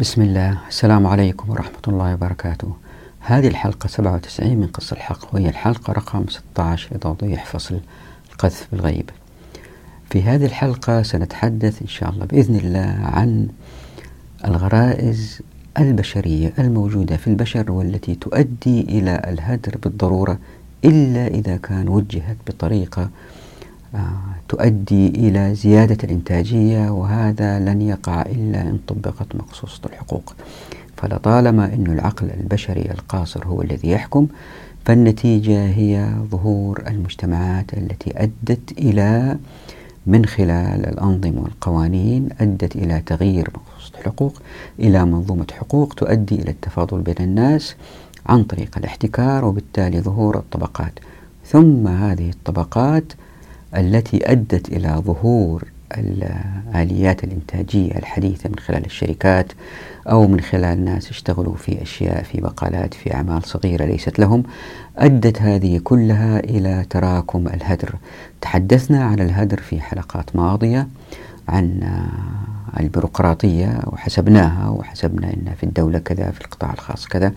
بسم الله. السلام عليكم ورحمة الله وبركاته. هذه الحلقة 97 من قص الحق وهي الحلقة رقم 16 لتوضيح فصل القذف بالغيب. في هذه الحلقة سنتحدث إن شاء الله بإذن الله عن الغرائز البشرية الموجودة في البشر والتي تؤدي إلى الهدر بالضرورة إلا إذا كان وجهت بطريقة تؤدي إلى زيادة الإنتاجية وهذا لن يقع إلا إن طبقت مقصوصة الحقوق. فلطالما أن العقل البشري القاصر هو الذي يحكم فالنتيجة هي ظهور المجتمعات التي أدت إلى من خلال الأنظمة والقوانين أدت إلى تغيير مقصوصة الحقوق إلى منظومة حقوق تؤدي إلى التفاضل بين الناس عن طريق الاحتكار وبالتالي ظهور الطبقات. ثم هذه الطبقات التي أدت إلى ظهور الآليات الإنتاجية الحديثة من خلال الشركات أو من خلال ناس اشتغلوا في أشياء في بقالات في أعمال صغيرة ليست لهم أدت هذه كلها إلى تراكم الهدر. تحدثنا عن الهدر في حلقات ماضية عن البيروقراطية وحسبناها وحسبنا أن في الدولة كذا في القطاع الخاص كذا.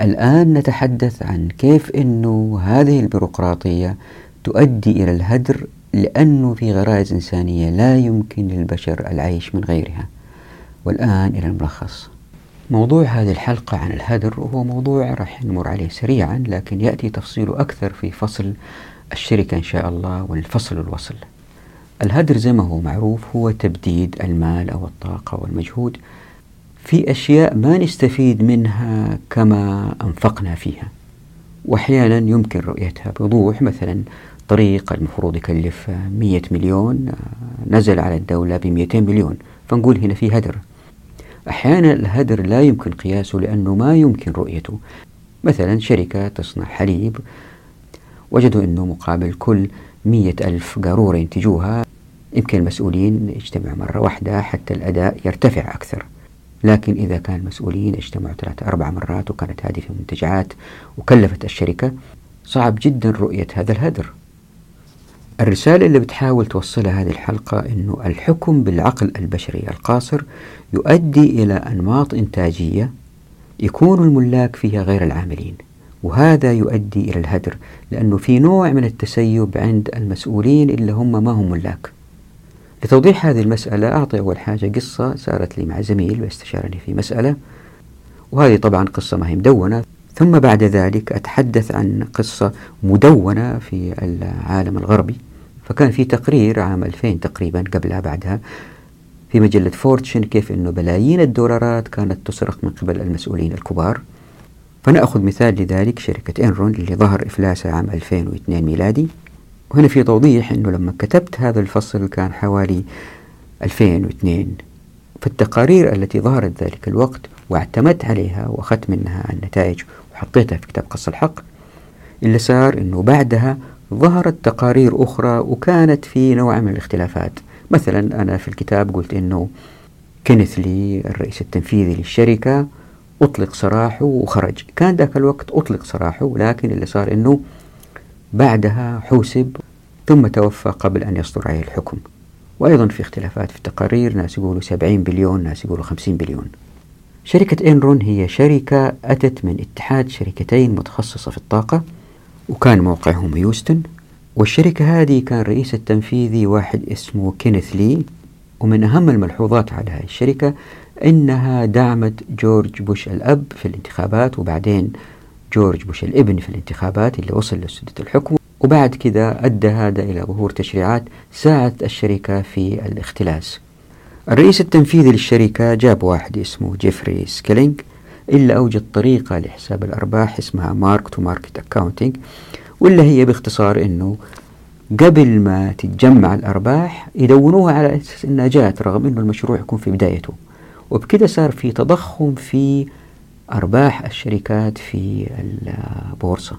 الآن نتحدث عن كيف أنه هذه البيروقراطية تؤدي إلى الهدر لأنه في غرائز إنسانية لا يمكن للبشر العيش من غيرها. والآن إلى الملخص. موضوع هذه الحلقة عن الهدر هو موضوع راح نمر عليه سريعا لكن يأتي تفصيله أكثر في فصل الشركة إن شاء الله والفصل الوصل. الهدر زي ما هو معروف هو تبديد المال أو الطاقة والمجهود في أشياء ما نستفيد منها كما أنفقنا فيها. وأحيانا يمكن رؤيتها بوضوح مثلا طريق المفروض يكلف 100 مليون نزل على الدولة ب 200 مليون. فنقول هنا في هدر. أحيانا الهدر لا يمكن قياسه لأنه ما يمكن رؤيته. مثلا شركة تصنع حليب. وجدوا أنه مقابل كل مية ألف قارورة ينتجوها. يمكن المسؤولين يجتمعوا مرة واحدة حتى الأداء يرتفع أكثر. لكن إذا كان المسؤولين اجتمعوا ثلاثة أربع مرات وكانت هذه في منتجعات وكلفت الشركة صعب جدا رؤية هذا الهدر. الرسالة اللي بتحاول توصلها هذه الحلقة أنه الحكم بالعقل البشري القاصر يؤدي إلى أنماط إنتاجية يكون الملاك فيها غير العاملين وهذا يؤدي إلى الهدر لأنه في نوع من التسيب عند المسؤولين اللي هم ما هم ملاك. لتوضيح هذه المسألة أعطي أول حاجة قصة صارت لي مع زميل واستشارني في مسألة وهذه طبعا قصة ما هي مدونة. ثم بعد ذلك أتحدث عن قصة مدونة في العالم الغربي. فكان في تقرير عام 2000 تقريبا قبلها بعدها في مجلة فورتشن كيف أنه بلايين الدولارات كانت تسرق من قبل المسؤولين الكبار. فنأخذ مثال لذلك شركة إنرون اللي ظهر إفلاسها عام 2002 ميلادي. وهنا في توضيح أنه لما كتبت هذا الفصل كان حوالي 2002 فالتقارير التي ظهرت ذلك الوقت واعتمدت عليها وأخذت منها النتائج وحطيتها في كتاب قص الحق اللي صار أنه بعدها ظهرت تقارير أخرى وكانت في نوع من الاختلافات. مثلا أنا في الكتاب قلت أنه كينيث لي الرئيس التنفيذي للشركة أطلق سراحه وخرج. كان ذاك الوقت أطلق سراحه لكن اللي صار أنه بعدها حوسب ثم توفى قبل أن يصدر عليه الحكم. وأيضا في اختلافات في التقارير ناس يقولوا 70 بليون ناس يقولوا 50 بليون. شركة إنرون هي شركة أتت من اتحاد شركتين متخصصة في الطاقة. وكان موقعهم هيوستن والشركة هذه كان رئيس التنفيذي واحد اسمه كينيث لي ومن أهم الملحوظات على هذه الشركة أنها دعمت جورج بوش الأب في الانتخابات وبعدين جورج بوش الابن في الانتخابات اللي وصل لسدة الحكم وبعد كذا أدى هذا إلى ظهور تشريعات ساعدت الشركة في الاختلاس. الرئيس التنفيذي للشركة جاب واحد اسمه جيفري سكيلينج إلا أوجد طريقة لحساب الأرباح اسمها mark to market accounting واللي هي باختصار أنه قبل ما تتجمع الأرباح يدونوها على أساس أنها جاءت رغم أنه المشروع يكون في بدايته. وبكده صار في تضخم في أرباح الشركات في البورصة.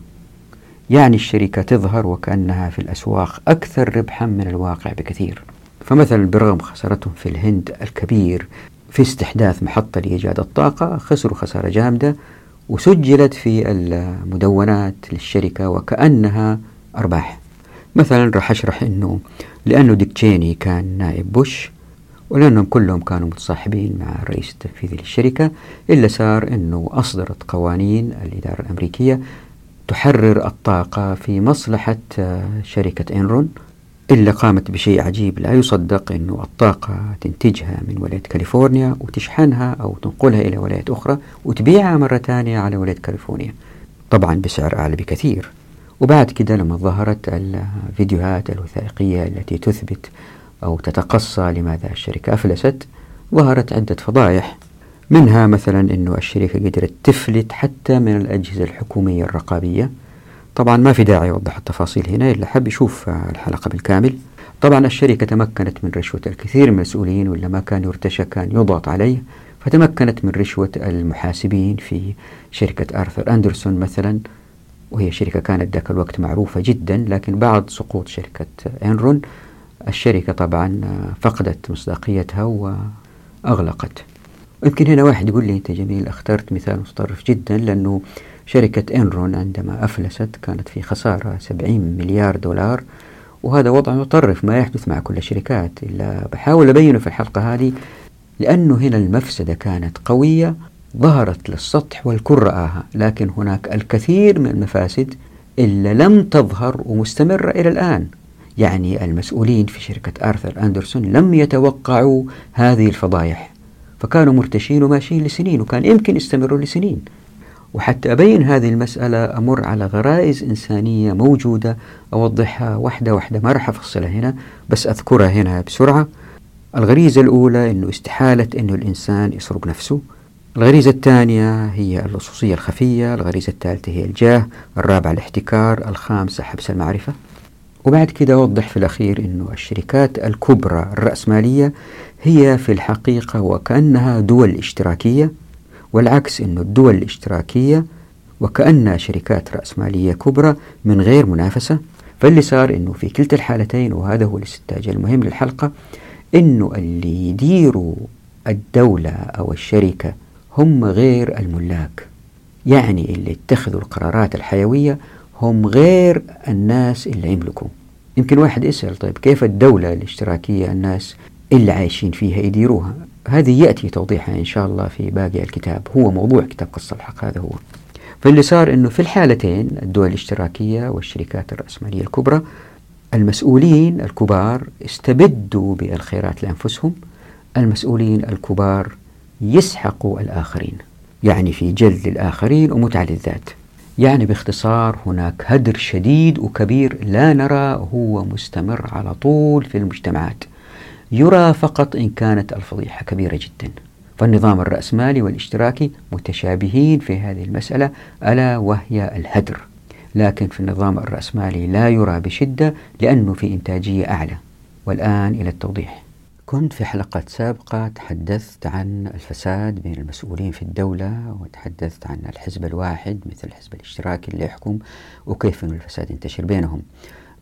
يعني الشركة تظهر وكأنها في الأسواق أكثر ربحا من الواقع بكثير. فمثلا برغم خسارتهم في الهند الكبير في استحداث محطة لإيجاد الطاقة خسروا خسارة جامدة وسجلت في المدونات للشركة وكأنها أرباح. مثلا راح أشرح أنه لأنه ديك تشيني كان نائب بوش ولأنهم كلهم كانوا متصاحبين مع الرئيس التنفيذي للشركة إلا صار أنه أصدرت قوانين الإدارة الأمريكية تحرر الطاقة في مصلحة شركة إنرون. إلا قامت بشيء عجيب لا يصدق أنه الطاقة تنتجها من ولاية كاليفورنيا وتشحنها أو تنقلها إلى ولايات أخرى وتبيعها مرة ثانية على ولاية كاليفورنيا. طبعا بسعر أعلى بكثير. وبعد كده لما ظهرت الفيديوهات الوثائقية التي تثبت أو تتقصى لماذا الشركة أفلست ظهرت عدة فضائح منها مثلا أنه الشركة قدرت تفلت حتى من الأجهزة الحكومية الرقابية طبعا ما في داعي أوضح التفاصيل هنا إلا حب يشوف الحلقة بالكامل. طبعا الشركة تمكنت من رشوة الكثير من المسؤولين ولا ما كان يرتشى كان يضغط عليه. فتمكنت من رشوة المحاسبين في شركة آرثر أندرسون مثلا. وهي شركة كانت ذاك الوقت معروفة جدا لكن بعد سقوط شركة إنرون الشركة طبعا فقدت مصداقيتها وأغلقت. يمكن هنا واحد يقول لي أنت جميل أخترت مثال متطرف جدا لأنه شركة إنرون عندما أفلست كانت في خسارة 70 مليار دولار وهذا وضع متطرف ما يحدث مع كل الشركات. إلا بحاول أبينه في الحلقة هذه لأنه هنا المفسدة كانت قوية ظهرت للسطح والكل رآها لكن هناك الكثير من المفاسد إلا لم تظهر ومستمرة إلى الآن. يعني المسؤولين في شركة آرثر أندرسون لم يتوقعوا هذه الفضايح فكانوا مرتشين وماشيين لسنين وكان يمكن يستمروا لسنين. وحتى أبين هذه المسألة أمر على غرائز إنسانية موجودة. أوضحها واحدة واحدة ما راح أفصلها هنا بس أذكرها هنا بسرعة. الغريزة الأولى أنه استحالة أنه الإنسان يسرق نفسه. الغريزة الثانية هي اللصوصية الخفية الغريزة الثالثة هي الجاه الرابعة الاحتكار الخامسة حبس المعرفة. وبعد كده أوضح في الأخير أنه الشركات الكبرى الرأسمالية هي في الحقيقة وكأنها دول اشتراكية. والعكس أنه الدول الاشتراكية وكأنها شركات رأسمالية كبرى من غير منافسة فاللي صار أنه في كلتا الحالتين وهذا هو الاستنتاج المهم للحلقة أنه اللي يديروا الدولة أو الشركة هم غير الملاك. يعني اللي اتخذوا القرارات الحيوية هم غير الناس اللي يملكوا. يمكن واحد يسأل طيب كيف الدولة الاشتراكية الناس اللي عايشين فيها يديروها؟ هذه يأتي توضيحها إن شاء الله في باقي الكتاب. هو موضوع كتاب قصة الحق هذا هو. فاللي صار أنه في الحالتين الدول الاشتراكية والشركات الرأسمالية الكبرى المسؤولين الكبار استبدوا بالخيرات لأنفسهم المسؤولين الكبار يسحقوا الآخرين يعني في جلد الآخرين ومتعة للذات يعني باختصار هناك هدر شديد وكبير لا نرى هو مستمر على طول في المجتمعات. يرى فقط إن كانت الفضيحة كبيرة جدا. فالنظام الرأسمالي والاشتراكي متشابهين في هذه المسألة ألا وهي الهدر. لكن في النظام الرأسمالي لا يرى بشدة لأنه في إنتاجية أعلى. والآن إلى التوضيح. كنت في حلقة سابقة تحدثت عن الفساد بين المسؤولين في الدولة وتحدثت عن الحزب الواحد مثل الحزب الاشتراكي اللي يحكم وكيف أن الفساد ينتشر بينهم.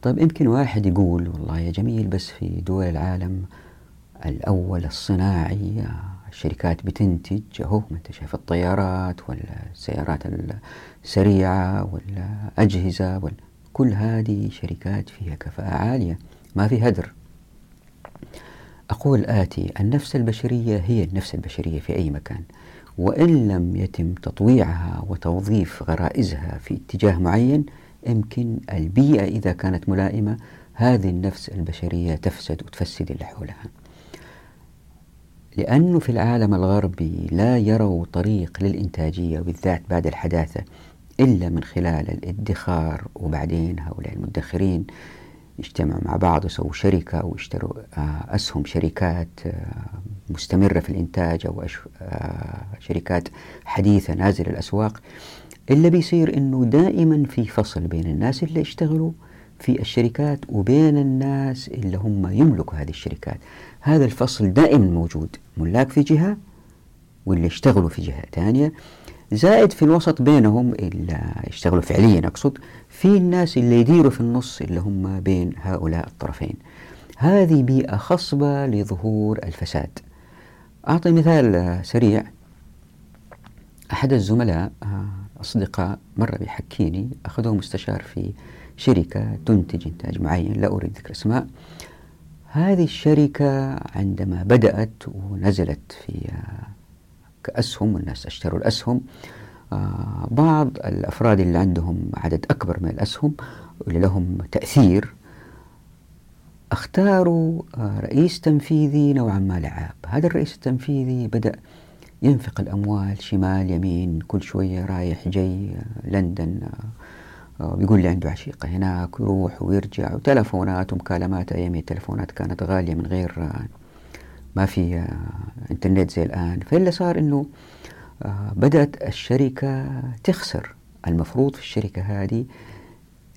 طيب يمكن واحد يقول والله يا جميل بس في دول العالم الأول الصناعي الشركات بتنتج أهو ما أنت شايف الطيارات والسيارات السريعة والأجهزة وال... كل هذه شركات فيها كفاءة عالية ما في هدر. أقول آتي النفس البشرية هي النفس البشرية في أي مكان وإن لم يتم تطويعها وتوظيف غرائزها في اتجاه معين يمكن البيئة إذا كانت ملائمة هذه النفس البشرية تفسد وتفسد اللي حولها. لأنه في العالم الغربي لا يروا طريق للإنتاجية بالذات بعد الحداثة إلا من خلال الادخار وبعدين هؤلاء المدخرين يجتمعوا مع بعض ويسووا شركة أو يشتروا آه، أسهم شركات آه، مستمرة في الإنتاج أو آه، شركات حديثة نازلة الأسواق اللي بيصير أنه دائما في فصل بين الناس اللي يشتغلوا في الشركات وبين الناس اللي هم يملكوا هذه الشركات. هذا الفصل دائما موجود ملاك في جهة واللي يشتغلوا في جهة ثانية زائد في الوسط بينهم اللي يشتغلوا فعليا أقصد في الناس اللي يديروا في النص اللي هم بين هؤلاء الطرفين. هذه بيئة خصبة لظهور الفساد. أعطي مثال سريع. أحد الزملاء أصدقاء مرة بيحكيني أخذوه مستشار في شركة تنتج إنتاج معين لا أريد ذكر أسماء. هذه الشركة عندما بدأت ونزلت في كأسهم والناس أشتروا الأسهم آه، بعض الأفراد اللي عندهم عدد أكبر من الأسهم واللي لهم تأثير اختاروا آه، رئيس تنفيذي نوعا ما لعاب. هذا الرئيس التنفيذي بدأ ينفق الأموال شمال يمين كل شوية رايح جاي آه، لندن بيقول لي عنده عشيقة هناك يروح ويرجع وتلفونات ومكالمات أيام التلفونات كانت غالية من غير ما في إنترنت زي الآن. فاللي صار أنه آه، بدأت الشركة تخسر. المفروض في الشركة هذه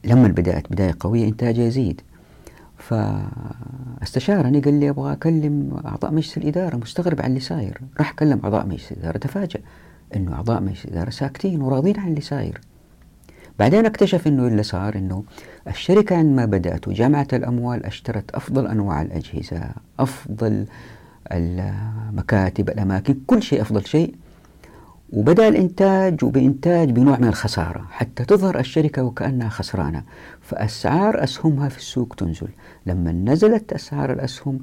لما بدأت بداية قوية إنتاجها يزيد. فاستشارني قال لي أبغى أكلم أعضاء مجلس الإدارة مستغرب عن اللي صاير. راح أكلم أعضاء مجلس الإدارة تفاجأ أنه أعضاء مجلس الإدارة ساكتين وراضين عن اللي صاير. بعدين اكتشف أنه اللي صار أنه الشركة عندما بدأت وجمعت الأموال أشترت أفضل أنواع الأجهزة أفضل المكاتب الأماكن كل شيء أفضل شيء. وبدأ الإنتاج وبإنتاج بنوع من الخسارة حتى تظهر الشركة وكأنها خسرانة. فأسعار أسهمها في السوق تنزل. لما نزلت أسعار الأسهم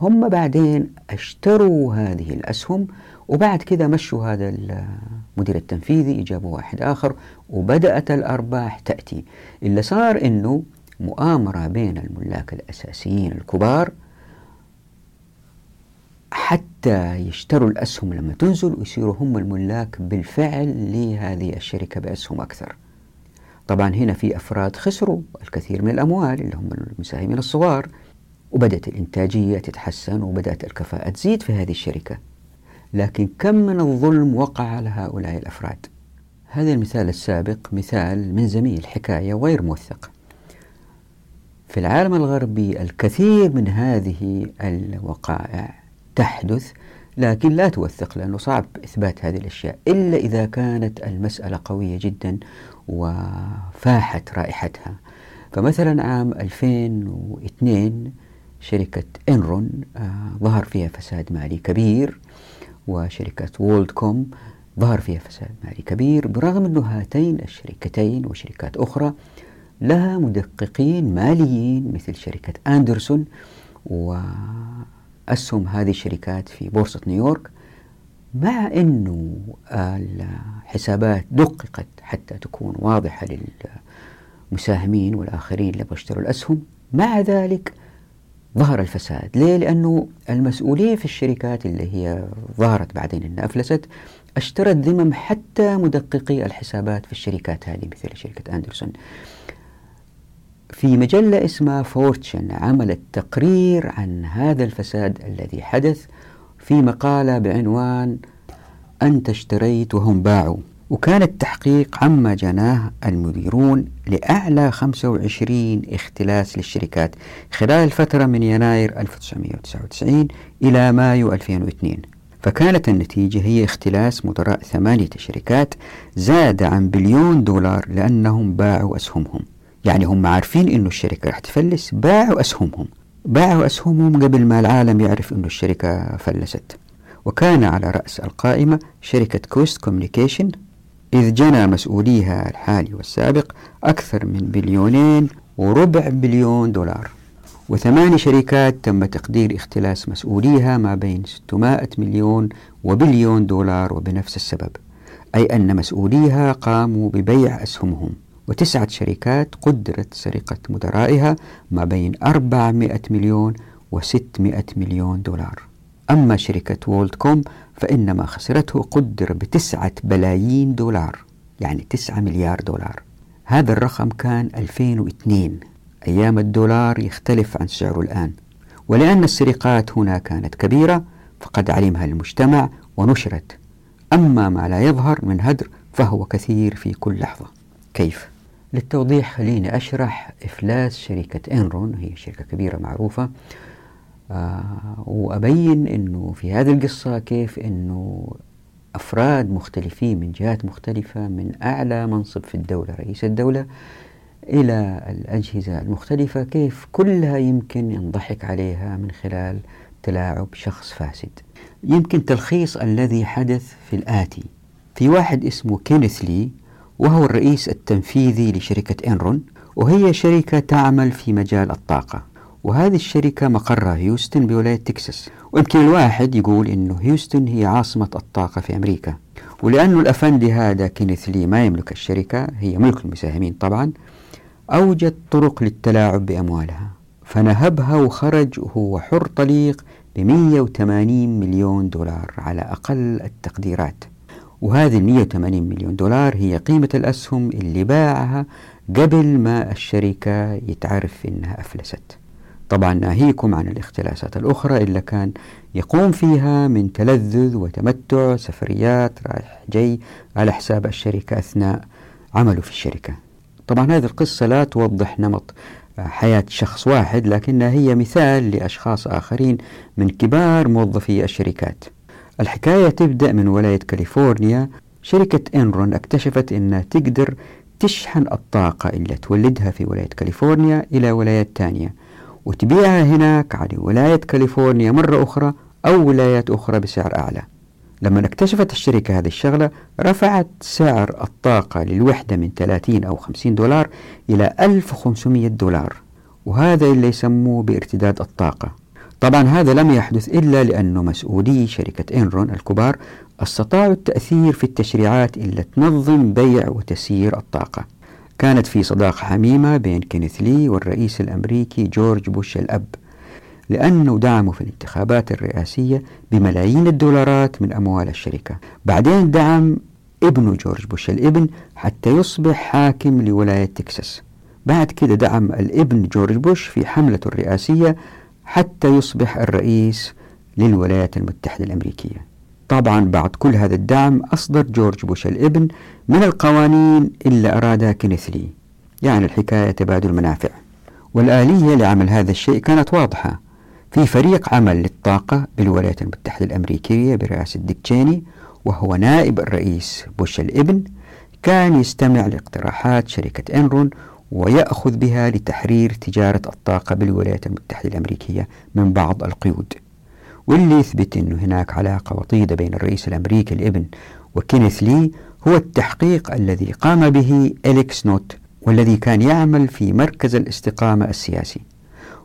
هم بعدين اشتروا هذه الأسهم وبعد كده مشوا هذا المدير التنفيذي جابوا واحد آخر وبدأت الأرباح تأتي. اللي صار أنه مؤامرة بين الملاك الأساسيين الكبار حتى يشتروا الأسهم لما تنزل ويصيروا هم الملاك بالفعل لهذه الشركة بأسهم أكثر. طبعا هنا في أفراد خسروا الكثير من الأموال اللي هم المساهمين الصغار وبدأت الإنتاجية تتحسن وبدأت الكفاءة تزيد في هذه الشركة. لكن كم من الظلم وقع على هؤلاء الأفراد؟ هذا المثال السابق مثال من زميل حكاية غير موثق في العالم الغربي الكثير من هذه الوقائع تحدث لكن لا توثق لأنه صعب إثبات هذه الأشياء إلا إذا كانت المسألة قوية جدا وفاحت رائحتها. فمثلا عام 2002 شركة إنرون آه ظهر فيها فساد مالي كبير وشركة WorldCom ظهر فيها فساد مالي كبير برغم أن هاتين الشركتين وشركات أخرى لها مدققين ماليين مثل شركة أندرسون و أسهم هذه الشركات في بورصة نيويورك مع أنه الحسابات دققت حتى تكون واضحة للمساهمين والآخرين اللي بيشتروا الأسهم. مع ذلك ظهر الفساد. ليه؟ لأنه المسؤولين في الشركات اللي هي ظهرت بعدين أنها أفلست اشترت ذمم حتى مدققي الحسابات في الشركات هذه مثل شركة أندرسون. في مجلة اسمها فورتشن عملت تقرير عن هذا الفساد الذي حدث في مقالة بعنوان أنت اشتريت وهم باعوا. وكان التحقيق عما جناه المديرون لأعلى 25 اختلاس للشركات خلال الفترة من يناير 1999 إلى مايو 2002 فكانت النتيجة هي اختلاس مدراء ثمانية شركات زاد عن بليون دولار لأنهم باعوا أسهمهم. يعني هم عارفين إنه الشركة راح تفلس. باعوا أسهمهم. باعوا أسهمهم قبل ما العالم يعرف إنه الشركة فلست. وكان على رأس القائمة شركة Qwest Communication. إذ جنى مسؤوليها الحالي والسابق أكثر من بليونين وربع بليون دولار. وثماني شركات تم تقدير اختلاس مسؤوليها ما بين 600 مليون وبليون دولار وبنفس السبب. أي أن مسؤوليها قاموا ببيع أسهمهم. وتسعة شركات قدرت سرقة مدرائها ما بين 400 مليون و600 مليون دولار. أما شركة WorldCom فإن ما خسرته قدر بتسعة بلايين دولار يعني تسعة مليار دولار. هذا الرقم كان 2002 أيام الدولار يختلف عن سعره الآن. ولأن السرقات هنا كانت كبيرة فقد علمها المجتمع ونشرت. أما ما لا يظهر من هدر فهو كثير في كل لحظة. كيف؟ للتوضيح خليني أشرح. إفلاس شركة إنرون هي شركة كبيرة معروفة. آه وأبين أنه في هذه القصة كيف أنه أفراد مختلفين من جهات مختلفة من أعلى منصب في الدولة رئيس الدولة إلى الأجهزة المختلفة كيف كلها يمكن ينضحك عليها من خلال تلاعب شخص فاسد. يمكن تلخيص الذي حدث في الآتي. في واحد اسمه كينيث لي وهو الرئيس التنفيذي لشركة إنرون وهي شركة تعمل في مجال الطاقة. وهذه الشركة مقرها هيوستن بولاية تكساس. ويمكن الواحد يقول أنه هيوستن هي عاصمة الطاقة في أمريكا. ولأنه الأفندي هذا كينيث لي ما يملك الشركة هي ملك المساهمين طبعا أوجد طرق للتلاعب بأموالها. فنهبها وخرج وهو حر طليق ب 180 مليون دولار على أقل التقديرات. وهذه ال 180 مليون دولار هي قيمة الأسهم اللي باعها قبل ما الشركة يتعرف إنها أفلست. طبعا ناهيكم عن الاختلاسات الأخرى اللي كان يقوم فيها من تلذذ وتمتع سفريات رايح جاي على حساب الشركة أثناء عمله في الشركة. طبعا هذه القصة لا توضح نمط حياة شخص واحد لكنها هي مثال لأشخاص آخرين من كبار موظفي الشركات. الحكاية تبدأ من ولاية كاليفورنيا. شركة إنرون اكتشفت أنها تقدر تشحن الطاقة اللي تولدها في ولاية كاليفورنيا إلى ولايات تانية وتبيعها هناك على ولاية كاليفورنيا مرة أخرى أو ولايات أخرى بسعر أعلى. لما اكتشفت الشركة هذه الشغلة رفعت سعر الطاقة للوحدة من 30 أو 50 دولار إلى 1500 دولار وهذا اللي يسموه بارتداد الطاقة. طبعا هذا لم يحدث إلا لأن مسؤولي شركة إنرون الكبار استطاعوا التأثير في التشريعات اللي تنظم بيع وتسيير الطاقة. كانت في صداقة حميمة بين كينيث لي والرئيس الأمريكي جورج بوش الأب لأنه دعمه في الانتخابات الرئاسية بملايين الدولارات من أموال الشركة. بعدين دعم ابن جورج بوش الابن حتى يصبح حاكم لولاية تكساس. بعد كده دعم الابن جورج بوش في حملته الرئاسية حتى يصبح الرئيس للولايات المتحدة الأمريكية. طبعا بعد كل هذا الدعم أصدر جورج بوش الإبن من القوانين اللي أرادها كينيث لي يعني الحكاية تبادل منافع والآلية لعمل هذا الشيء كانت واضحة. في فريق عمل للطاقة بالولايات المتحدة الأمريكية برئاسة ديك تشيني وهو نائب الرئيس بوش الإبن كان يستمع لاقتراحات شركة إنرون ويأخذ بها لتحرير تجارة الطاقة بالولايات المتحدة الأمريكية من بعض القيود. واللي يثبت أنه هناك علاقة وطيدة بين الرئيس الأمريكي الإبن وكينيث لي هو التحقيق الذي قام به إليكس نوت والذي كان يعمل في مركز الاستقامة السياسي.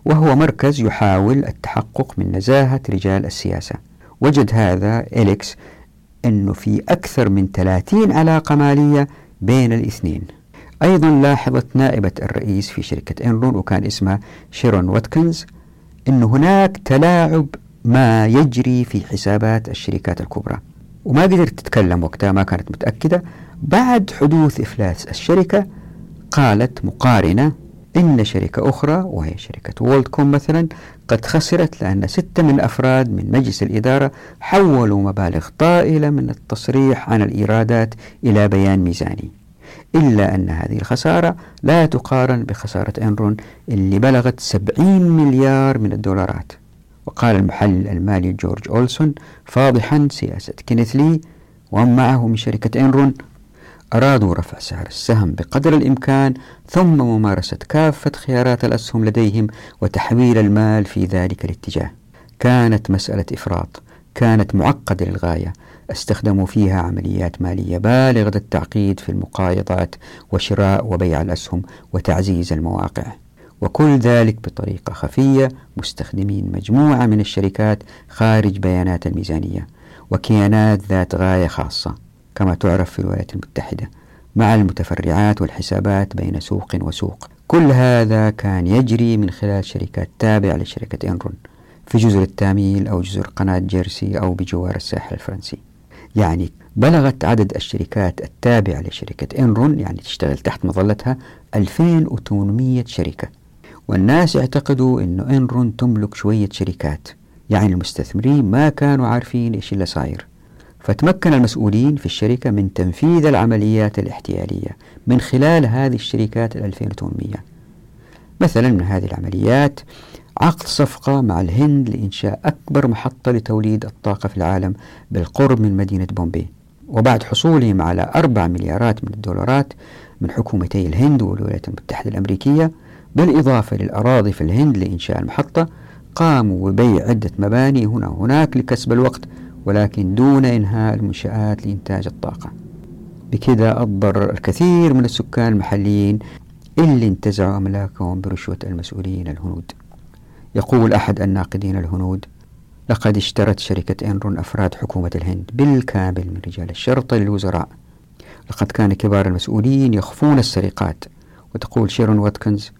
وهو مركز يحاول التحقق من نزاهة رجال السياسة. وجد هذا إليكس أنه في أكثر من 30 علاقة مالية بين الاثنين. أيضا لاحظت نائبة الرئيس في شركة إنرون وكان اسمها شيرون واتكنز أن هناك تلاعب ما يجري في حسابات الشركات الكبرى. وما قدرت تتكلم وقتها ما كانت متأكدة. بعد حدوث إفلاس الشركة قالت مقارنة إن شركة أخرى وهي شركة WorldCom مثلا قد خسرت لأن ستة من الأفراد من مجلس الإدارة حولوا مبالغ طائلة من التصريح عن الإيرادات إلى بيان ميزاني. إلا أن هذه الخسارة لا تقارن بخسارة إنرون اللي بلغت 70 مليار من الدولارات. وقال المحلل المالي جورج أولسون فاضحا سياسة كينيث لي ومن معه من شركة إنرون أرادوا رفع سعر السهم بقدر الإمكان ثم ممارسة كافة خيارات الأسهم لديهم وتحويل المال في ذلك الاتجاه. كانت مسألة إفراط كانت معقدة للغاية استخدموا فيها عمليات مالية بالغة التعقيد في المقايضات وشراء وبيع الأسهم وتعزيز المواقع. وكل ذلك بطريقة خفية مستخدمين مجموعة من الشركات خارج بيانات الميزانية وكيانات ذات غاية خاصة كما تعرف في الولايات المتحدة مع المتفرعات والحسابات بين سوق وسوق. كل هذا كان يجري من خلال شركات تابعة لشركة إنرون في جزر التاميل أو جزر قناة جيرسي أو بجوار الساحل الفرنسي. يعني بلغت عدد الشركات التابعة لشركة إنرون يعني تشتغل تحت مظلتها 2800 شركة. والناس اعتقدوا أن إنرون تملك شوية شركات. يعني المستثمرين ما كانوا عارفين إيش اللي صاير. فتمكن المسؤولين في الشركة من تنفيذ العمليات الاحتيالية من خلال هذه الشركات ال 2800 مثلا من هذه العمليات عقد صفقة مع الهند لإنشاء أكبر محطة لتوليد الطاقة في العالم بالقرب من مدينة بومبي وبعد حصولهم على أربع مليارات من الدولارات من حكومتي الهند والولايات المتحدة الأمريكية بالإضافة للأراضي في الهند لإنشاء المحطة قاموا ببيع عدة مباني هنا وهناك لكسب الوقت ولكن دون إنهاء المنشآت لإنتاج الطاقة. بكذا أضر الكثير من السكان المحليين اللي انتزعوا أملاكهم برشوة المسؤولين الهنود. يقول أحد الناقدين الهنود لقد اشترت شركة إنرون أفراد حكومة الهند بالكامل من رجال الشرطة للوزراء. لقد كان كبار المسؤولين يخفون السرقات. وتقول شيرون واتكنز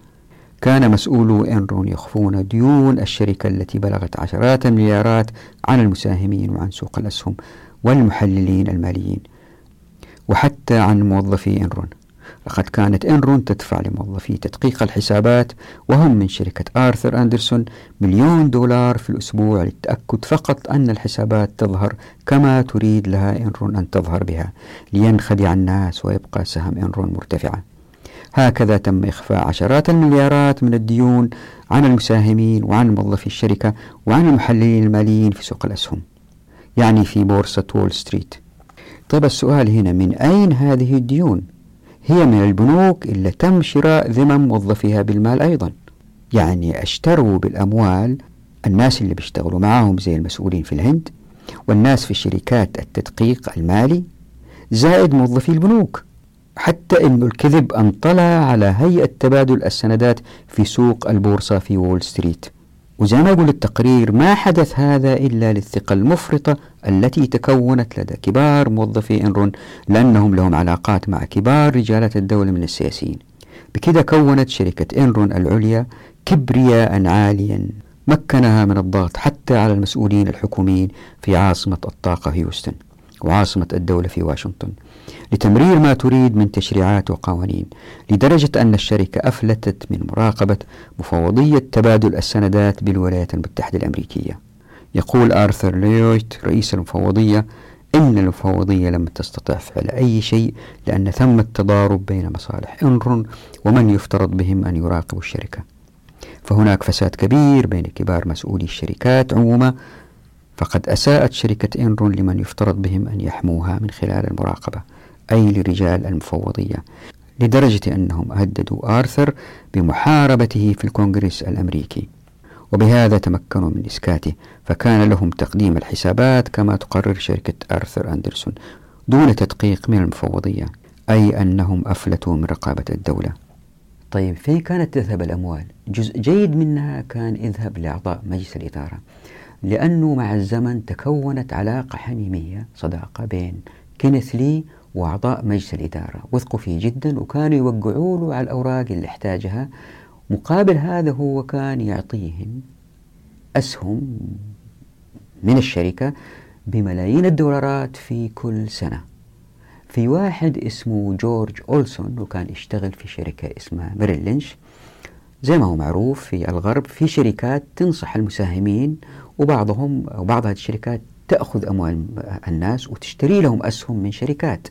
كان مسؤولو إنرون يخفون ديون الشركة التي بلغت عشرات المليارات عن المساهمين وعن سوق الأسهم والمحللين الماليين وحتى عن موظفي إنرون. لقد كانت إنرون تدفع لموظفي تدقيق الحسابات وهم من شركة آرثر أندرسون مليون دولار في الأسبوع للتأكد فقط أن الحسابات تظهر كما تريد لها إنرون أن تظهر بها لينخدع الناس ويبقى سهم إنرون مرتفعا هكذا تم إخفاء عشرات المليارات من الديون عن المساهمين وعن موظفي الشركة وعن المحللين الماليين في سوق الأسهم يعني في بورصة وول ستريت طيب السؤال هنا من أين هذه الديون؟ هي من البنوك اللي تم شراء ذمم موظفيها بالمال أيضا. يعني أشتروا بالأموال الناس اللي بيشتغلوا معاهم زي المسؤولين في الهند والناس في شركات التدقيق المالي زائد موظفي البنوك. حتى أن الكذب انطلع على هيئة تبادل السندات في سوق البورصة في وول ستريت. وزي ما يقول التقرير ما حدث هذا إلا للثقة المفرطة التي تكونت لدى كبار موظفي إنرون لأنهم لهم علاقات مع كبار رجالات الدولة من السياسيين. بكذا كونت شركة إنرون العليا كبرياء عاليا مكنها من الضغط حتى على المسؤولين الحكوميين في عاصمة الطاقة هيوستن وعاصمة الدولة في واشنطن. لتمرير ما تريد من تشريعات وقوانين لدرجة أن الشركة أفلتت من مراقبة مفوضية تبادل السندات بالولايات المتحدة الأمريكية. يقول آرثر ليويت رئيس المفوضية إن المفوضية لم تستطع فعل أي شيء لأن ثم تضارب بين مصالح إنرون ومن يفترض بهم أن يراقبوا الشركة. فهناك فساد كبير بين كبار مسؤولي الشركات عموما فقد أساءت شركة إنرون لمن يفترض بهم أن يحموها من خلال المراقبة. أي لرجال المفوضية لدرجة أنهم هددوا آرثر بمحاربته في الكونغرس الأمريكي وبهذا تمكنوا من إسكاته فكان لهم تقديم الحسابات كما تقرر شركة آرثر أندرسون دون تدقيق من المفوضية أي أنهم أفلتوا من رقابة الدولة طيب فين كانت تذهب الأموال؟ جزء جيد منها كان يذهب لأعضاء مجلس الإدارة لأنه مع الزمن تكونت علاقة حميمية صداقة بين كينيث لي وأعضاء مجلس الإدارة. وثقوا فيه جدا وكانوا يوقعوا له على الأوراق اللي احتاجها. مقابل هذا هو كان يعطيهم أسهم من الشركة بملايين الدولارات في كل سنة. في واحد اسمه جورج أولسون وكان يشتغل في شركة اسمها ميريل لينش. زي ما هو معروف في الغرب في شركات تنصح المساهمين وبعضهم وبعض هذه الشركات تأخذ أموال الناس وتشتري لهم أسهم من شركات.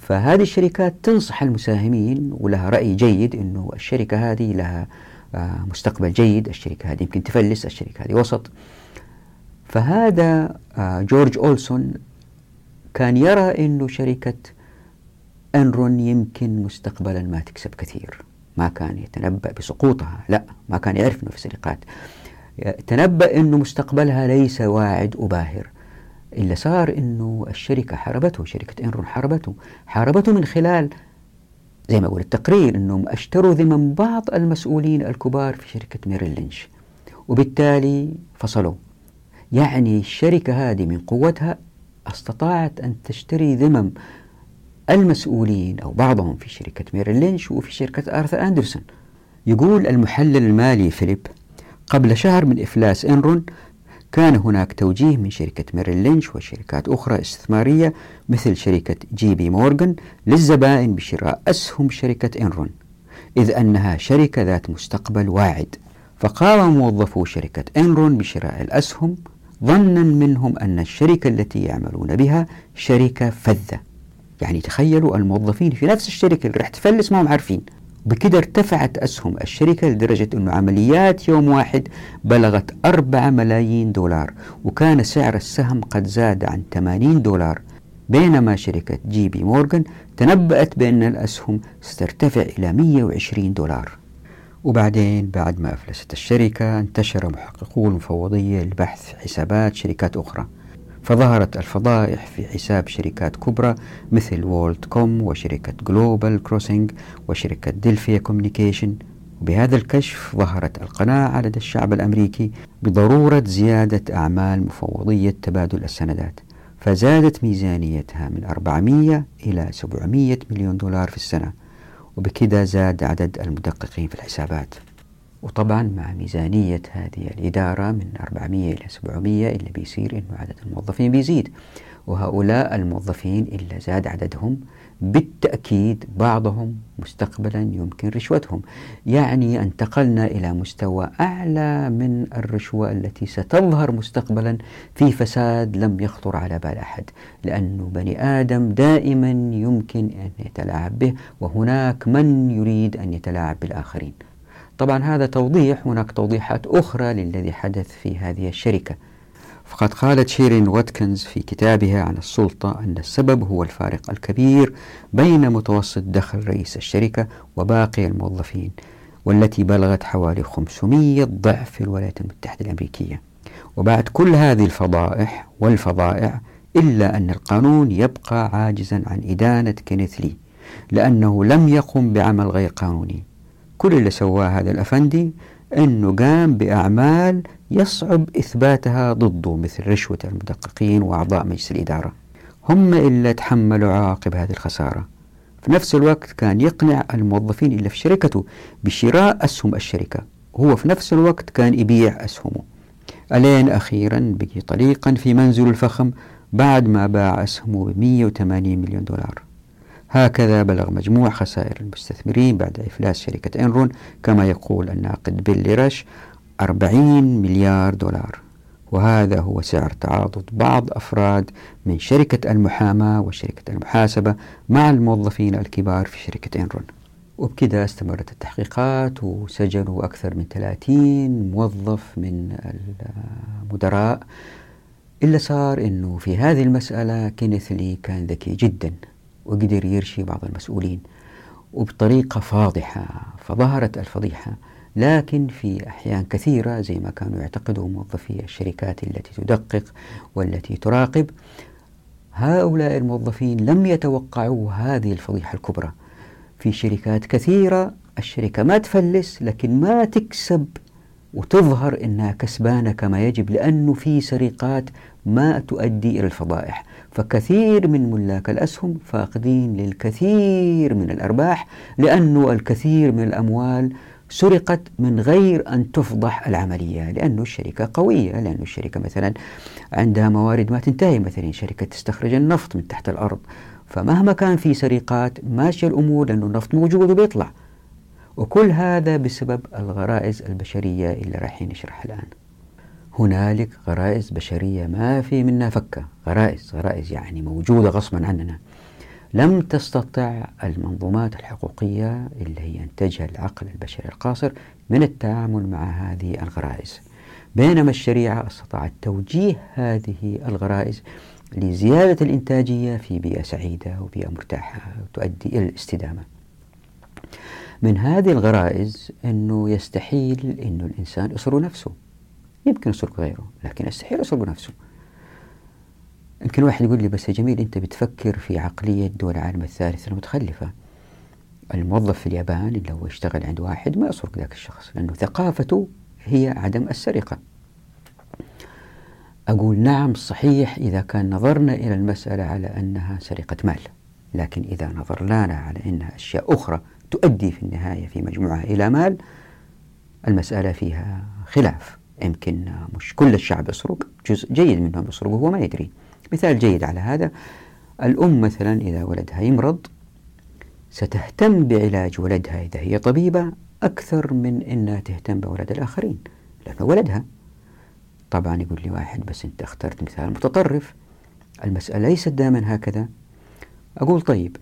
فهذه الشركات تنصح المساهمين ولها رأي جيد أنه الشركة هذه لها آه، مستقبل جيد. الشركة هذه يمكن تفلس الشركة هذه وسط. فهذا آه، جورج أولسون كان يرى أنه شركة أنرون يمكن مستقبلا ما تكسب كثير. ما كان يتنبأ بسقوطها لا ما كان يعرف أنه في سرقات. تنبأ أنه مستقبلها ليس واعد وباهر. اللي صار أنه الشركة حاربته شركة إنرون حاربته. حاربته من خلال زي ما أقول التقرير أنهم أشتروا ذمم بعض المسؤولين الكبار في شركة ميريل لينش وبالتالي فصلوا. يعني الشركة هذه من قوتها أستطاعت أن تشتري ذمم المسؤولين أو بعضهم في شركة ميريل لينش وفي شركة آرثر أندرسون. يقول المحلل المالي فيليب قبل شهر من إفلاس إنرون كان هناك توجيه من شركة ميريل لينش وشركات أخرى استثمارية مثل شركة جي بي مورغان للزبائن بشراء أسهم شركة إنرون إذ أنها شركة ذات مستقبل واعد. فقام موظفو شركة إنرون بشراء الأسهم ظنا منهم أن الشركة التي يعملون بها شركة فذة. يعني تخيلوا الموظفين في نفس الشركة اللي رح تفلس ما هم عارفين. بكده ارتفعت أسهم الشركة لدرجة أنه عمليات يوم واحد بلغت 4 ملايين دولار وكان سعر السهم قد زاد عن 80 دولار. بينما شركة جي بي مورغان تنبأت بأن الأسهم سترتفع إلى 120 دولار. وبعدين بعد ما أفلست الشركة انتشر محققو المفوضية للبحث في حسابات شركات أخرى. فظهرت الفضائح في حساب شركات كبرى مثل WorldCom وشركة Global Crossing وشركة Adelphia Communications بهذا الكشف ظهرت القناعة لدى الشعب الأمريكي بضرورة زيادة أعمال مفوضية تبادل السندات. فزادت ميزانيتها من 400 إلى 700 مليون دولار في السنة وبكذا زاد عدد المدققين في الحسابات. وطبعا مع ميزانية هذه الإدارة من 400 إلى 700 اللي بيصير إنه عدد الموظفين بيزيد. وهؤلاء الموظفين إلا زاد عددهم بالتأكيد بعضهم مستقبلا يمكن رشوتهم. يعني انتقلنا إلى مستوى أعلى من الرشوة التي ستظهر مستقبلا في فساد لم يخطر على بال أحد لأن بني آدم دائما يمكن أن يتلاعب به وهناك من يريد أن يتلاعب بالآخرين. طبعا هذا توضيح هناك توضيحات أخرى للذي حدث في هذه الشركة. فقد قالت شيرين واتكنز في كتابها عن السلطة أن السبب هو الفارق الكبير بين متوسط دخل رئيس الشركة وباقي الموظفين والتي بلغت حوالي 500 ضعف في الولايات المتحدة الأمريكية. وبعد كل هذه الفضائح والفضائع إلا أن القانون يبقى عاجزا عن إدانة كينيث لي لأنه لم يقم بعمل غير قانوني. كل اللي سواه هذا الأفندي أنه قام بأعمال يصعب إثباتها ضده مثل رشوة المدققين وأعضاء مجلس الإدارة. هم إلا تحملوا عواقب هذه الخسارة. في نفس الوقت كان يقنع الموظفين اللي في شركته بشراء أسهم الشركة. هو في نفس الوقت كان يبيع أسهمه. ألين أخيرا بقي طليقا في منزل الفخم بعد ما باع أسهمه ب 180 مليون دولار. هكذا بلغ مجموع خسائر المستثمرين بعد إفلاس شركة إنرون كما يقول الناقد بيلي رش 40 مليار دولار. وهذا هو سعر تعاضد بعض أفراد من شركة المحاماة وشركة المحاسبة مع الموظفين الكبار في شركة إنرون. وبكذا استمرت التحقيقات وسجنوا أكثر من 30 موظف من المدراء. إلا صار أنه في هذه المسألة كينيث لي كان ذكي جدا. وقدر يرشي بعض المسؤولين وبطريقة فاضحة فظهرت الفضيحة لكن في أحيان كثيرة زي ما كانوا يعتقدوا موظفي الشركات التي تدقق والتي تراقب هؤلاء الموظفين لم يتوقعوا هذه الفضيحة الكبرى. في شركات كثيرة الشركة ما تفلس لكن ما تكسب وتظهر إنها كسبانة كما يجب لأنه في سرقات ما تؤدي إلى الفضائح، فكثير من ملاك الأسهم فاقدين للكثير من الأرباح لأنه الكثير من الأموال سرقت من غير أن تفضح العملية لأن الشركة قوية لأن الشركة مثلا عندها موارد ما تنتهي مثلا شركة تستخرج النفط من تحت الأرض فمهما كان في سرقات ماشية الأمور لأنه النفط موجود وبيطلع. وكل هذا بسبب الغرائز البشرية اللي رايحين نشرحها الآن. هنالك غرائز بشرية ما في منها فكة. غرائز غرائز يعني موجودة غصبا عننا. لم تستطع المنظومات الحقوقية اللي هي ينتجها العقل البشري القاصر من التعامل مع هذه الغرائز. بينما الشريعة استطاعت توجيه هذه الغرائز لزيادة الإنتاجية في بيئة سعيدة وبيئة مرتاحة تؤدي إلى الاستدامة. من هذه الغرائز أنه يستحيل أنه الإنسان يسرق نفسه. يمكن يسرق غيره لكن يستحيل يسرق نفسه. يمكن واحد يقول لي بس يا جميل أنت بتفكر في عقلية دول العالم الثالث المتخلفة. الموظف في اليابان اللي هو يشتغل عند واحد ما يسرق ذاك الشخص لأنه ثقافته هي عدم السرقة. أقول نعم صحيح إذا كان نظرنا إلى المسألة على أنها سرقة مال لكن إذا نظرنا على أنها أشياء أخرى تؤدي في النهاية في مجموعها إلى مال المسألة فيها خلاف. يمكن مش كل الشعب يسرق جزء جيد منهم يسرق وهو ما يدري. مثال جيد على هذا الأم مثلا إذا ولدها يمرض ستهتم بعلاج ولدها إذا هي طبيبة أكثر من أنها تهتم بولد الآخرين لأنه ولدها. طبعا يقول لي واحد بس أنت اخترت مثال متطرف. المسألة ليست دائما هكذا. أقول طيب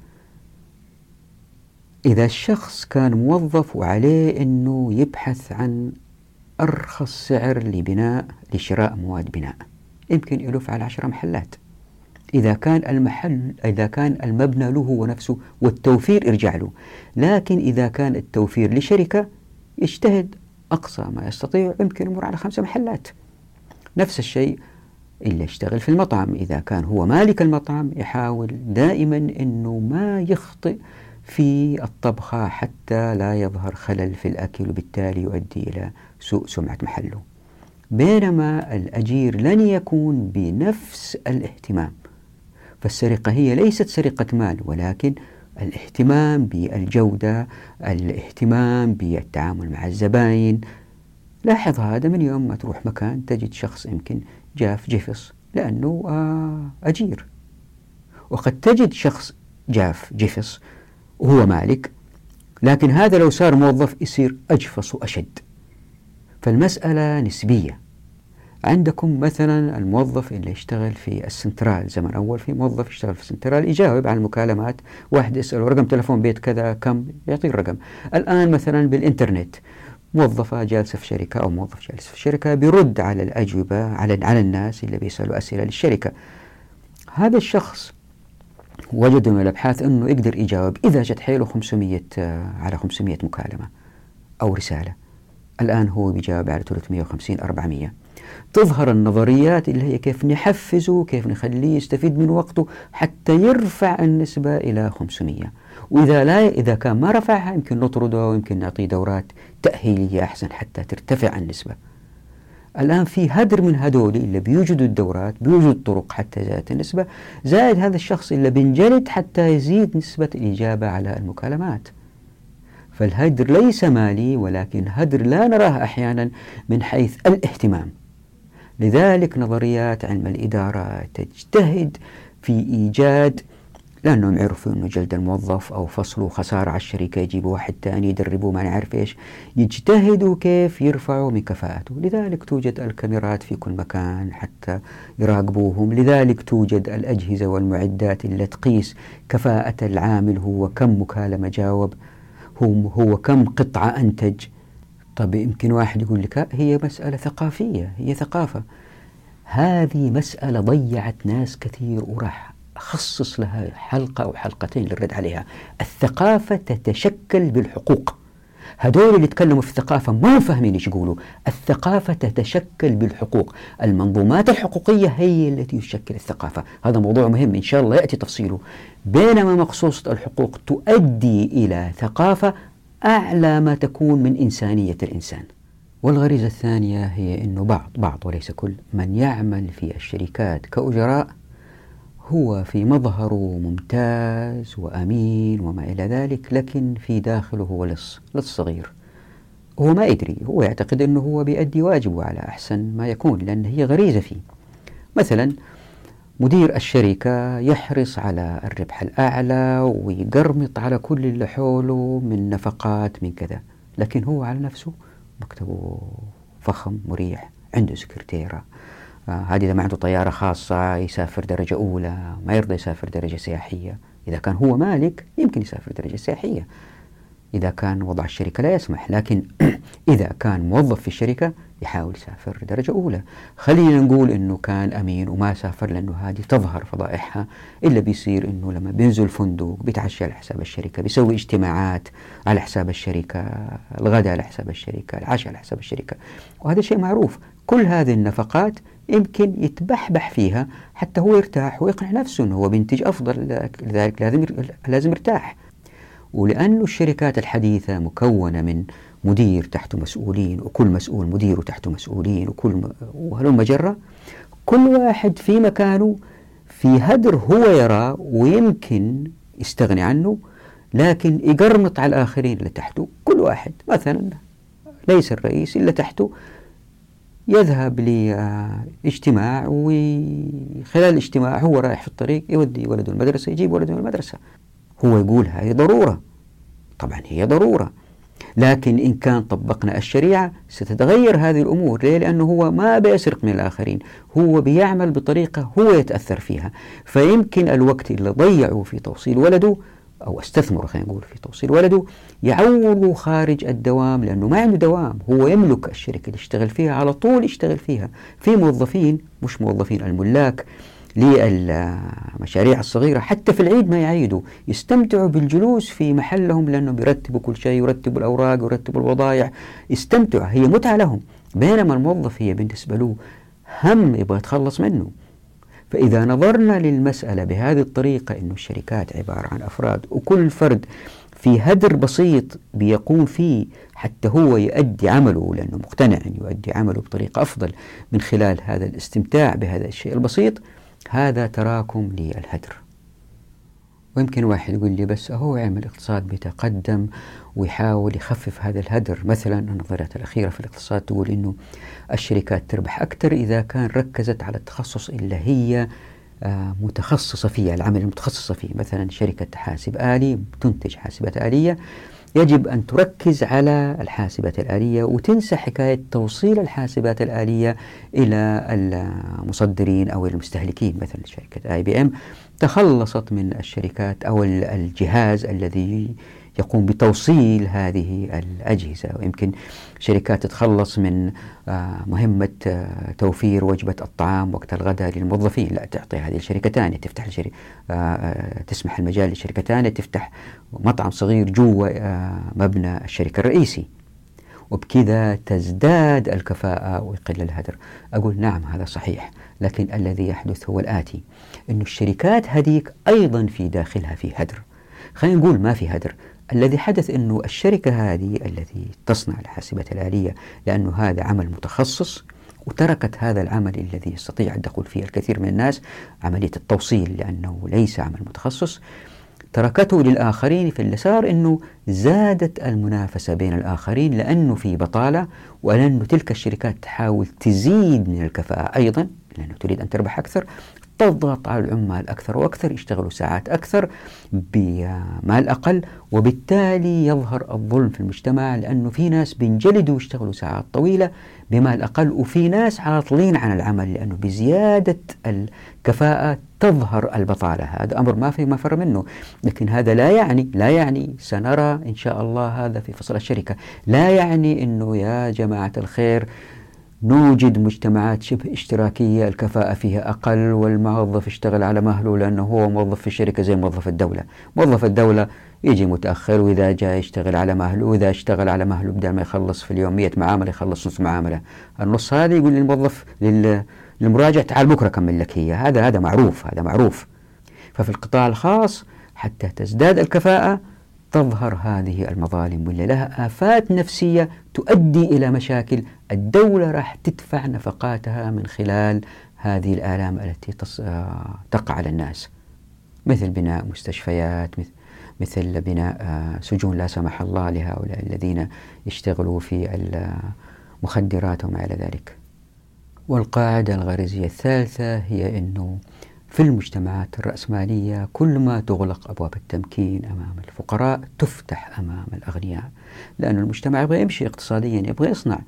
إذا الشخص كان موظف وعليه أنه يبحث عن أرخص سعر لبناء لشراء مواد بناء. يمكن يلف على عشر محلات. إذا كان المحل إذا كان المبنى له هو نفسه والتوفير يرجع له. لكن إذا كان التوفير لشركة يجتهد أقصى ما يستطيع يمكن يمر على خمسة محلات. نفس الشيء اللي يشتغل في المطعم. إذا كان هو مالك المطعم يحاول دائما أنه ما يخطئ في الطبخة حتى لا يظهر خلل في الأكل وبالتالي يؤدي إلى سوء سمعة محله. بينما الأجير لن يكون بنفس الاهتمام فالسرقة هي ليست سرقة مال ولكن الاهتمام بالجودة الاهتمام بالتعامل مع الزباين. لاحظ هذا من يوم ما تروح مكان تجد شخص يمكن جاف جفص لأنه آه، أجير. وقد تجد شخص جاف جفص وهو مالك لكن هذا لو صار موظف يصير أجفص وأشد. فالمسألة نسبية. عندكم مثلا الموظف اللي يشتغل في السنترال زمن أول في موظف يشتغل في السنترال يجاوب على المكالمات واحد يسأله رقم تلفون بيت كذا كم يعطيه الرقم. الآن مثلا بالإنترنت موظفة جالسة في شركة أو موظف جالس في شركة بيرد على الأجوبة على على الناس اللي بيسألوا أسئلة للشركة. هذا الشخص وجدوا من الأبحاث أنه يقدر يجاوب إذا جت حيله 500 آه، على 500 مكالمة أو رسالة. الآن هو بيجاوب على 350 400 تظهر النظريات اللي هي كيف نحفزه كيف نخليه يستفيد من وقته حتى يرفع النسبة إلى 500 وإذا لا إذا كان ما رفعها يمكن نطرده ويمكن نعطيه دورات تأهيلية أحسن حتى ترتفع النسبة. الآن في هدر من هدول اللي بيوجدوا الدورات بيوجد طرق حتى زادت النسبة زائد هذا الشخص اللي بنجلد حتى يزيد نسبة الإجابة على المكالمات. فالهدر ليس مالي ولكن هدر لا نراه أحيانا من حيث الاهتمام. لذلك نظريات علم الإدارة تجتهد في إيجاد لأنهم عرفوا أنه جلد الموظف أو فصله خسارة على الشركة يجيبوا واحد ثاني يدربوه ما نعرف إيش. يجتهدوا كيف يرفعوا من كفاءته. لذلك توجد الكاميرات في كل مكان حتى يراقبوهم. لذلك توجد الأجهزة والمعدات اللي تقيس كفاءة العامل. هو كم مكالمة جاوب هو, هو كم قطعة أنتج. طب يمكن واحد يقول لك هي مسألة ثقافية هي ثقافة. هذه مسألة ضيعت ناس كثير وراح أخصص لها حلقة أو حلقتين للرد عليها. الثقافة تتشكل بالحقوق. هدول اللي يتكلموا في الثقافة ما فاهمين إيش يقولوا. الثقافة تتشكل بالحقوق. المنظومات الحقوقية هي التي تشكل الثقافة. هذا موضوع مهم. إن شاء الله يأتي تفصيله. بينما مقصوصة الحقوق تؤدي إلى ثقافة أعلى ما تكون من إنسانية الإنسان. والغريزة الثانية هي أنه بعض بعض وليس كل من يعمل في الشركات كأجراء هو في مظهره ممتاز وأمين وما إلى ذلك لكن في داخله هو لص لص صغير. هو ما يدري هو يعتقد أنه هو بيأدي واجبه على أحسن ما يكون لأن هي غريزة فيه. مثلا مدير الشركة يحرص على الربح الأعلى ويقرمط على كل اللي حوله من نفقات من كذا. لكن هو على نفسه مكتبه فخم مريح عنده سكرتيرة. هذه إذا ما عنده طيارة خاصة يسافر درجة أولى ما يرضى يسافر درجة سياحية. إذا كان هو مالك يمكن يسافر درجة سياحية. إذا كان وضع الشركة لا يسمح لكن إذا كان موظف في الشركة يحاول يسافر درجة أولى. خلينا نقول أنه كان أمين وما سافر لأنه هذه تظهر فضائحها. إلا بيصير أنه لما بينزل فندق بيتعشى على حساب الشركة بيسوي اجتماعات على حساب الشركة الغداء على حساب الشركة العشاء على حساب الشركة. وهذا شيء معروف. كل هذه النفقات يمكن يتبحبح فيها حتى هو يرتاح ويقنع نفسه أنه هو بينتج أفضل لذلك لازم لازم يرتاح. ولأن الشركات الحديثة مكونة من مدير تحته مسؤولين وكل مسؤول مدير تحته مسؤولين وكل م... وهلم جرة كل واحد في مكانه في هدر هو يراه ويمكن يستغني عنه لكن يقرمط على الآخرين اللي تحته. كل واحد مثلا ليس الرئيس إلا تحته. يذهب لاجتماع وخلال الاجتماع هو رايح في الطريق يودي ولده المدرسة يجيب ولده من المدرسة. هو يقول هذه ضرورة. طبعا هي ضرورة. لكن إن كان طبقنا الشريعة ستتغير هذه الأمور. ليه؟ لأنه هو ما بيسرق من الآخرين. هو بيعمل بطريقة هو يتأثر فيها. فيمكن الوقت اللي ضيعه في توصيل ولده أو أستثمر خلينا نقول في توصيل ولده يعوضه خارج الدوام لأنه ما عنده دوام. هو يملك الشركة اللي يشتغل فيها على طول يشتغل فيها. في موظفين مش موظفين الملاك للمشاريع الصغيرة حتى في العيد ما يعيدوا. يستمتعوا بالجلوس في محلهم لأنهم يرتبوا كل شيء يرتبوا الأوراق يرتبوا الوضائع يستمتعوا هي متعة لهم. بينما الموظف هي بالنسبة له هم يبغى يتخلص منه. فإذا نظرنا للمسألة بهذه الطريقة أن الشركات عبارة عن أفراد وكل فرد في هدر بسيط بيقوم فيه حتى هو يؤدي عمله لأنه مقتنع أن يؤدي عمله بطريقة أفضل من خلال هذا الاستمتاع بهذا الشيء البسيط هذا تراكم للهدر. ويمكن واحد يقول لي بس هو علم الاقتصاد بيتقدم ويحاول يخفف هذا الهدر. مثلا النظريات الأخيرة في الاقتصاد تقول أنه الشركات تربح أكثر إذا كان ركزت على التخصص اللي هي آه، متخصصة فيه العمل المتخصصة فيه. مثلا شركة حاسب آلي تنتج حاسبات آلية يجب أن تركز على الحاسبات الآلية وتنسى حكاية توصيل الحاسبات الآلية إلى المصدرين أو المستهلكين مثلا شركة آي بي إم تخلصت من الشركات أو الجهاز الذي يقوم بتوصيل هذه الأجهزة ويمكن شركات تتخلص من آه، مهمة آه، توفير وجبة الطعام وقت الغداء للموظفين. لا تعطي هذه الشركة ثانية تفتح آه، تسمح المجال لشركة ثانية تفتح مطعم صغير جوا مبنى الشركة الرئيسي. وبكذا تزداد الكفاءة ويقل الهدر. أقول نعم هذا صحيح لكن الذي يحدث هو الآتي أن الشركات هذيك أيضا في داخلها في هدر. خلينا نقول ما في هدر. الذي حدث أنه الشركة هذه التي تصنع الحاسبة الآلية لأنه هذا عمل متخصص وتركت هذا العمل الذي يستطيع الدخول فيه الكثير من الناس عملية التوصيل لأنه ليس عمل متخصص تركته للآخرين في اللي صار أنه زادت المنافسة بين الآخرين لأنه في بطالة ولأنه تلك الشركات تحاول تزيد من الكفاءة أيضا لأنه تريد أن تربح أكثر تضغط على العمال أكثر وأكثر يشتغلوا ساعات أكثر بمال أقل وبالتالي يظهر الظلم في المجتمع لأنه في ناس بينجلدوا ويشتغلوا ساعات طويلة بمال أقل وفي ناس عاطلين عن العمل لأنه بزيادة الكفاءة تظهر البطالة. هذا أمر ما في مفر منه. لكن هذا لا يعني لا يعني سنرى إن شاء الله هذا في فصل الشركة. لا يعني أنه يا جماعة الخير نوجد مجتمعات شبه اشتراكية الكفاءة فيها أقل والموظف يشتغل على مهله لأنه هو موظف في الشركة زي موظف الدولة. موظف الدولة يجي متأخر وإذا جاء يشتغل على مهله وإذا اشتغل على مهله بدل ما يخلص في اليوم 100 معاملة يخلص نص معاملة. النص هذا يقول للموظف للمراجع تعال بكرة أكمل لك هي. هذا هذا معروف هذا معروف. ففي القطاع الخاص حتى تزداد الكفاءة تظهر هذه المظالم واللي لها آفات نفسية تؤدي إلى مشاكل الدولة راح تدفع نفقاتها من خلال هذه الآلام التي تقع على الناس. مثل بناء مستشفيات مثل مثل بناء آه، سجون لا سمح الله لهؤلاء الذين يشتغلوا في المخدرات وما إلى ذلك. والقاعدة الغريزية الثالثة هي أنه في المجتمعات الرأسمالية كل ما تغلق أبواب التمكين أمام الفقراء تفتح أمام الأغنياء لأن المجتمع يبغى يمشي اقتصاديا يبغى يصنع.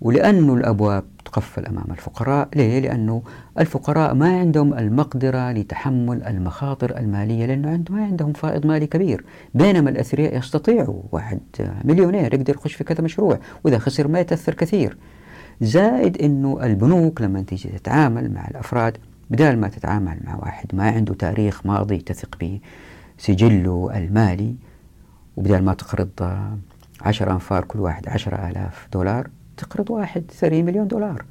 ولأن الأبواب تقفل أمام الفقراء. ليه؟ لأنه الفقراء ما عندهم المقدرة لتحمل المخاطر المالية لأنه ما عندهم فائض مالي كبير. بينما الأثرياء يستطيعوا. واحد مليونير يقدر يخش في كذا مشروع وإذا خسر ما يتأثر كثير. زائد أنه البنوك لما تيجي تتعامل مع الأفراد بدال ما تتعامل مع واحد ما عنده تاريخ ماضي تثق بسجله المالي وبدال ما تقرض عشر أنفار كل واحد عشرة آلاف دولار تقرض واحد ثري مليون دولار.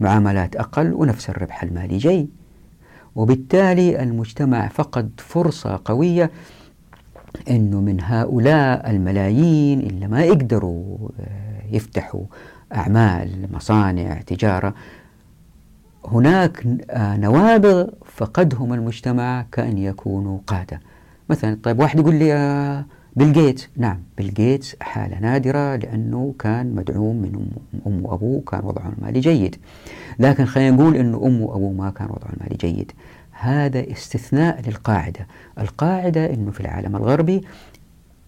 معاملات أقل ونفس الربح المالي جاي وبالتالي المجتمع فقد فرصة قوية أنه من هؤلاء الملايين اللي ما يقدروا آه، يفتحوا أعمال مصانع تجارة. هناك آه، نوابغ فقدهم المجتمع كأن يكونوا قادة. مثلا طيب واحد يقول لي آه، بيل جيتس. نعم بيل جيتس حالة نادرة لأنه كان مدعوم من أم وأبوه كان وضعه المالي جيد. لكن خلينا نقول أنه أم وأبوه ما كان وضعه المالي جيد. هذا استثناء للقاعدة. القاعدة أنه في العالم الغربي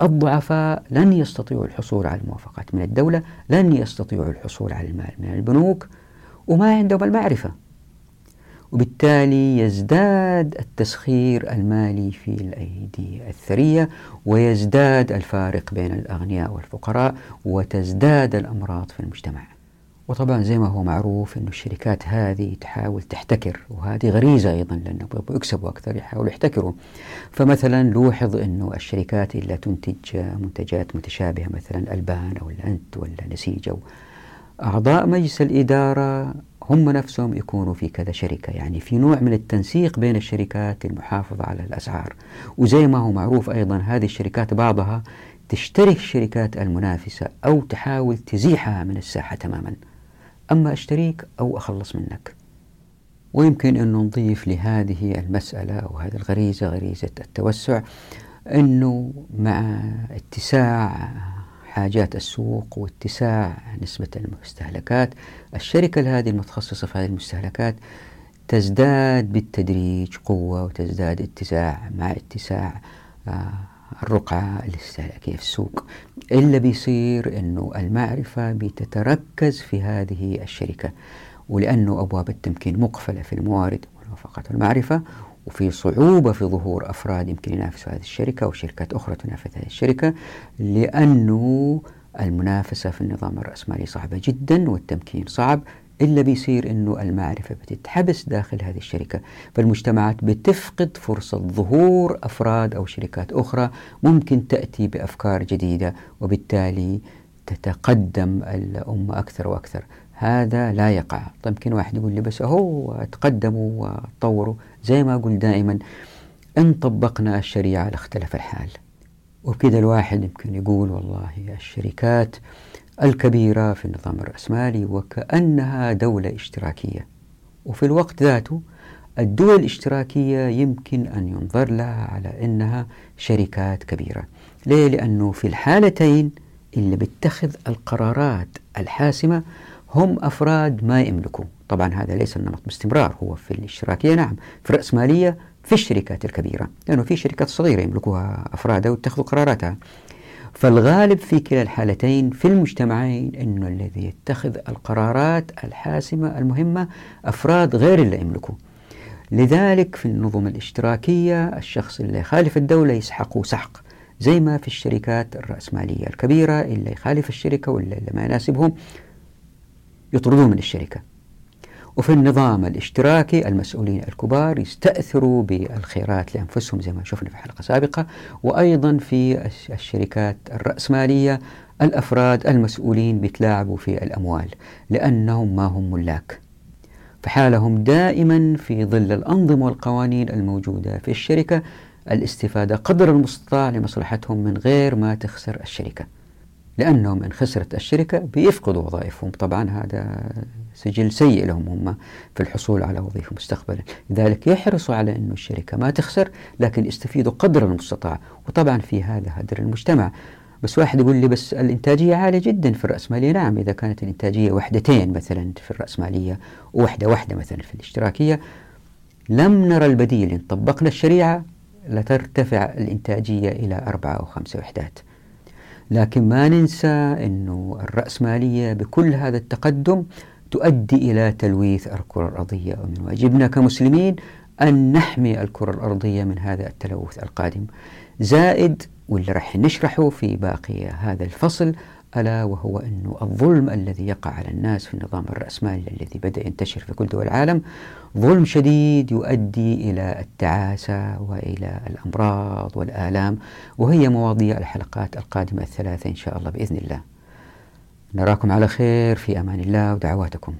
الضعفاء لن يستطيعوا الحصول على الموافقات من الدولة لن يستطيعوا الحصول على المال من البنوك وما عندهم المعرفة. وبالتالي يزداد التسخير المالي في الأيدي الثرية ويزداد الفارق بين الأغنياء والفقراء وتزداد الأمراض في المجتمع. وطبعا زي ما هو معروف أن الشركات هذه تحاول تحتكر وهذه غريزة أيضا لأنه يكسبوا أكثر يحاولوا يحتكروا. فمثلا لوحظ أنه الشركات اللي تنتج منتجات متشابهة مثلا ألبان أو الأنت ولا نسيج أو أعضاء مجلس الإدارة هم نفسهم يكونوا في كذا شركة. يعني في نوع من التنسيق بين الشركات للمحافظة على الأسعار. وزي ما هو معروف أيضا هذه الشركات بعضها تشتري الشركات المنافسة أو تحاول تزيحها من الساحة تماما. أما أشتريك أو أخلص منك. ويمكن أن نضيف لهذه المسألة أو هذه الغريزة غريزة التوسع أنه مع اتساع حاجات السوق واتساع نسبة المستهلكات. الشركة هذه المتخصصة في هذه المستهلكات تزداد بالتدريج قوة وتزداد اتساع مع اتساع آه، الرقعة الاستهلاكية في السوق. إلا بيصير أنه المعرفة بتتركز في هذه الشركة ولأنه أبواب التمكين مقفلة في الموارد والموافقات والمعرفة وفي صعوبة في ظهور أفراد يمكن ينافسوا هذه الشركة أو شركات أخرى تنافس هذه الشركة لأنه المنافسة في النظام الرأسمالي صعبة جدا والتمكين صعب إلا بيصير أنه المعرفة بتتحبس داخل هذه الشركة. فالمجتمعات بتفقد فرصة ظهور أفراد أو شركات أخرى ممكن تأتي بأفكار جديدة وبالتالي تتقدم الأمة أكثر وأكثر. هذا لا يقع. طيب يمكن واحد يقول لي بس أهو تقدموا وطوروا زي ما أقول دائما إن طبقنا الشريعة لاختلف الحال. وبكذا الواحد يمكن يقول والله الشركات الكبيرة في النظام الرأسمالي وكأنها دولة اشتراكية. وفي الوقت ذاته الدول الاشتراكية يمكن أن ينظر لها على أنها شركات كبيرة. ليه؟ لأنه في الحالتين اللي بيتخذ القرارات الحاسمة هم أفراد ما يملكوا طبعا هذا ليس النمط باستمرار هو في الاشتراكية نعم في الرأسمالية في الشركات الكبيرة لأنه في شركات صغيرة يملكوها أفرادها ويتخذوا قراراتها. فالغالب في كلا الحالتين في المجتمعين أنه الذي يتخذ القرارات الحاسمة المهمة أفراد غير اللي يملكوا لذلك في النظم الاشتراكية الشخص اللي يخالف الدولة يسحقه سحق زي ما في الشركات الرأسمالية الكبيرة اللي يخالف الشركة ولا اللي ما يناسبهم يطردوه من الشركة. وفي النظام الاشتراكي المسؤولين الكبار يستأثروا بالخيرات لأنفسهم زي ما شفنا في حلقة سابقة وأيضا في الشركات الرأسمالية الأفراد المسؤولين بيتلاعبوا في الأموال لأنهم ما هم ملاك. فحالهم دائما في ظل الأنظمة والقوانين الموجودة في الشركة الاستفادة قدر المستطاع لمصلحتهم من غير ما تخسر الشركة. لأنهم إن خسرت الشركة بيفقدوا وظائفهم. طبعا هذا سجل سيء لهم هم في الحصول على وظيفة مستقبلا. لذلك يحرصوا على أن الشركة ما تخسر لكن يستفيدوا قدر المستطاع. وطبعا في هذا هدر المجتمع. بس واحد يقول لي بس الإنتاجية عالية جدا في الرأسمالية نعم إذا كانت الإنتاجية وحدتين مثلا في الرأسمالية ووحدة واحدة مثلا في الاشتراكية لم نرى البديل. إن طبقنا الشريعة لترتفع الإنتاجية إلى أربعة أو خمسة وحدات. لكن ما ننسى أنه الرأسمالية بكل هذا التقدم تؤدي إلى تلويث الكرة الأرضية. ومن واجبنا كمسلمين أن نحمي الكرة الأرضية من هذا التلوث القادم. زائد واللي راح نشرحه في باقي هذا الفصل ألا وهو أن الظلم الذي يقع على الناس في النظام الرأسمالي الذي بدأ ينتشر في كل دول العالم ظلم شديد يؤدي إلى التعاسة وإلى الأمراض والآلام وهي مواضيع الحلقات القادمة الثلاثة إن شاء الله بإذن الله. نراكم على خير في أمان الله ودعواتكم.